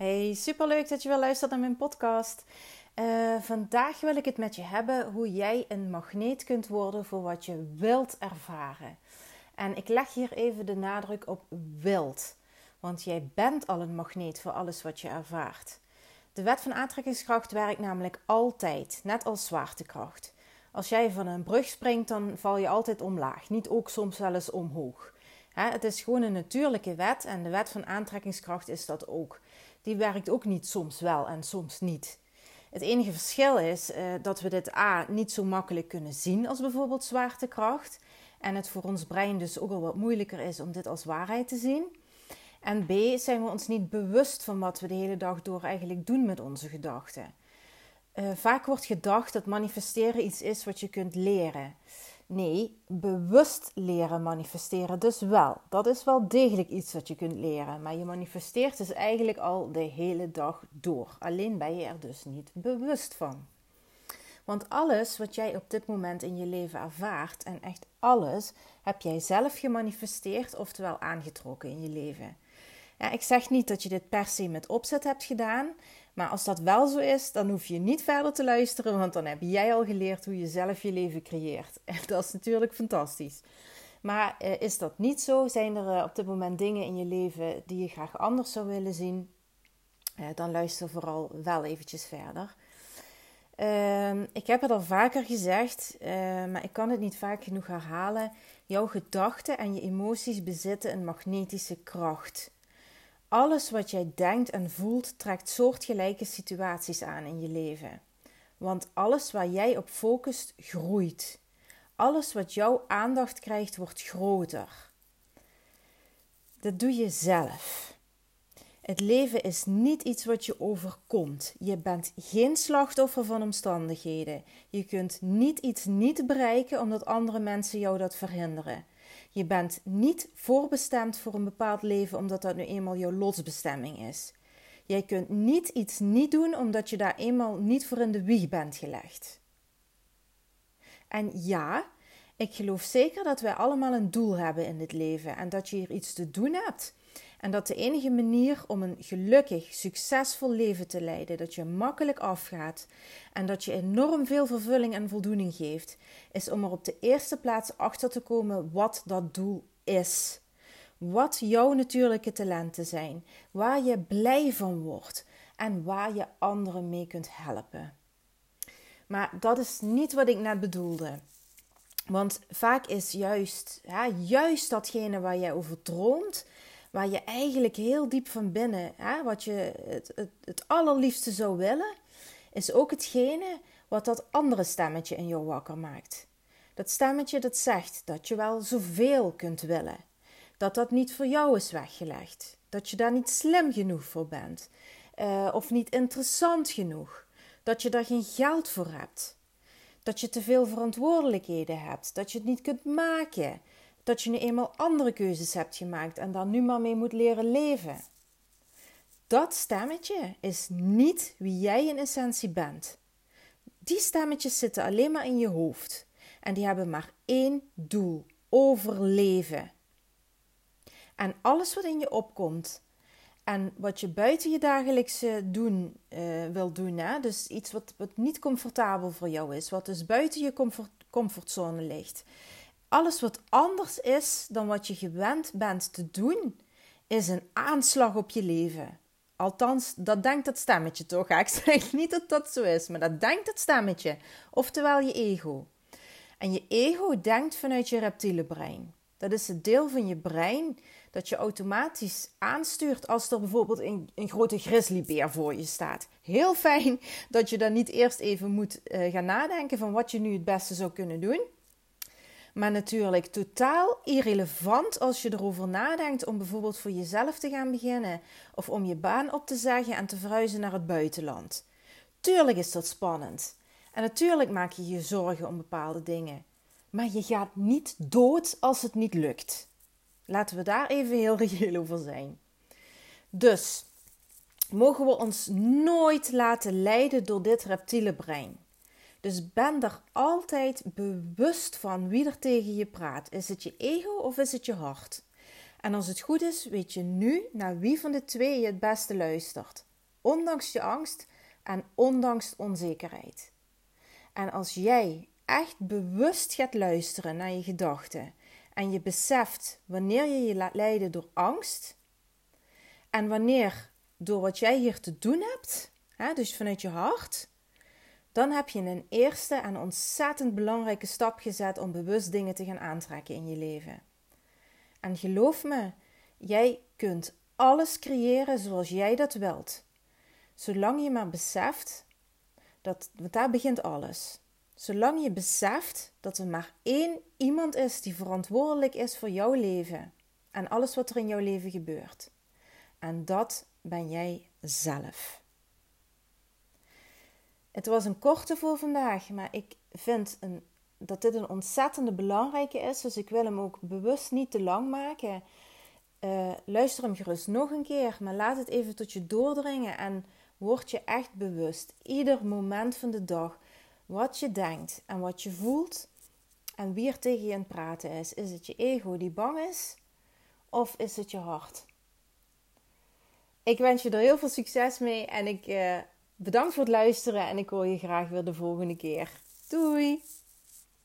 Hey, superleuk dat je weer luistert naar mijn podcast. Uh, vandaag wil ik het met je hebben hoe jij een magneet kunt worden voor wat je wilt ervaren. En ik leg hier even de nadruk op wilt. Want jij bent al een magneet voor alles wat je ervaart. De wet van aantrekkingskracht werkt namelijk altijd, net als zwaartekracht. Als jij van een brug springt, dan val je altijd omlaag. Niet ook soms wel eens omhoog. het is gewoon een natuurlijke wet en de wet van aantrekkingskracht is dat ook die werkt ook niet soms wel en soms niet. Het enige verschil is uh, dat we dit A niet zo makkelijk kunnen zien als bijvoorbeeld zwaartekracht. En het voor ons brein dus ook al wat moeilijker is om dit als waarheid te zien. En B zijn we ons niet bewust van wat we de hele dag door eigenlijk doen met onze gedachten. Uh, vaak wordt gedacht dat manifesteren iets is wat je kunt leren. Nee, bewust leren manifesteren dus wel. Dat is wel degelijk iets wat je kunt leren. Maar je manifesteert dus eigenlijk al de hele dag door. Alleen ben je er dus niet bewust van. Want alles wat jij op dit moment in je leven ervaart, en echt alles, heb jij zelf gemanifesteerd, oftewel aangetrokken in je leven. Ja, ik zeg niet dat je dit per se met opzet hebt gedaan, maar als dat wel zo is, dan hoef je niet verder te luisteren, want dan heb jij al geleerd hoe je zelf je leven creëert. En dat is natuurlijk fantastisch. Maar eh, is dat niet zo? Zijn er eh, op dit moment dingen in je leven die je graag anders zou willen zien? Eh, dan luister vooral wel eventjes verder. Ehm, ik heb het al vaker gezegd, maar ik kan het niet vaak genoeg herhalen. Jouw gedachten en je emoties bezitten een magnetische kracht. Alles wat jij denkt en voelt trekt soortgelijke situaties aan in je leven. Want alles waar jij op focust groeit. Alles wat jouw aandacht krijgt wordt groter. Dat doe je zelf. Het leven is niet iets wat je overkomt. Je bent geen slachtoffer van omstandigheden. Je kunt niet iets niet bereiken omdat andere mensen jou dat verhinderen. Je bent niet voorbestemd voor een bepaald leven omdat dat nu eenmaal jouw lotsbestemming is. Jij kunt niet iets niet doen omdat je daar eenmaal niet voor in de wieg bent gelegd. En ja, ik geloof zeker dat wij allemaal een doel hebben in dit leven en dat je hier iets te doen hebt. En dat de enige manier om een gelukkig, succesvol leven te leiden, dat je makkelijk afgaat en dat je enorm veel vervulling en voldoening geeft, is om er op de eerste plaats achter te komen wat dat doel is. Wat jouw natuurlijke talenten zijn, waar je blij van wordt en waar je anderen mee kunt helpen. Maar dat is niet wat ik net bedoelde. Want vaak is juist, ja, juist datgene waar jij over droomt, waar je eigenlijk heel diep van binnen, hè, wat je het, het, allerliefste zou willen, is ook hetgene wat dat andere stemmetje in jou wakker maakt. Dat stemmetje dat zegt dat je wel zoveel kunt willen, dat dat niet voor jou is weggelegd, dat je daar niet slim genoeg voor bent uh, of niet interessant genoeg, dat je daar geen geld voor hebt, dat je te veel verantwoordelijkheden hebt, dat je het niet kunt maken, dat je nu eenmaal andere keuzes hebt gemaakt en daar nu maar mee moet leren leven. Dat stemmetje is niet wie jij in essentie bent. Die stemmetjes zitten alleen maar in je hoofd en die hebben maar één doel: overleven. En alles wat in je opkomt en wat je buiten je dagelijkse doen uh, wil doen, hè? dus iets wat, wat niet comfortabel voor jou is, wat dus buiten je comfort, comfortzone ligt, alles wat anders is dan wat je gewend bent te doen, is een aanslag op je leven. Althans, dat denkt het stemmetje toch? Ik zeg niet dat dat zo is, maar dat denkt het stemmetje. Oftewel je ego. En je ego denkt vanuit je reptiele brein. Dat is het deel van je brein dat je automatisch aanstuurt als er bijvoorbeeld een, grote grizzlybeer voor je staat. Heel fijn dat je dan niet eerst even moet uh, gaan nadenken van wat je nu het beste zou kunnen doen. Maar natuurlijk totaal irrelevant als je erover nadenkt om bijvoorbeeld voor jezelf te gaan beginnen of om je baan op te zeggen en te verhuizen naar het buitenland. Tuurlijk is dat spannend. En natuurlijk maak je je zorgen om bepaalde dingen. Maar je gaat niet dood als het niet lukt. Laten we daar even heel reëel over zijn. Dus mogen we ons nooit laten leiden door dit reptiele brein. Dus ben er altijd bewust van wie er tegen je praat. Is het je ego of is het je hart? En als het goed is, weet je nu naar wie van de twee je het beste luistert. ondanks je angst en ondanks onzekerheid. En als jij echt bewust gaat luisteren naar je gedachten en je beseft wanneer je je laat leiden door angst en wanneer door wat jij hier te doen hebt, hè, dus vanuit je hart, dan heb je een eerste en ontzettend belangrijke stap gezet om bewust dingen te gaan aantrekken in je leven. En geloof me, jij kunt alles creëren zoals jij dat wilt. Zolang je maar beseft dat, want daar begint alles. Zolang je beseft dat er maar één iemand is die verantwoordelijk is voor jouw leven en alles wat er in jouw leven gebeurt. En dat ben jij zelf. Het was een korte voor vandaag, maar ik vind een, dat dit een ontzettende belangrijke is. Dus ik wil hem ook bewust niet te lang maken. Uh, luister hem gerust nog een keer, maar laat het even tot je doordringen en word je echt bewust. Ieder moment van de dag wat je denkt en wat je voelt en wie er tegen je aan het praten is. Is het je ego die bang is of is het je hart? Ik wens je er heel veel succes mee en ik uh, bedank voor het luisteren en ik hoor je graag weer de volgende keer. Doei!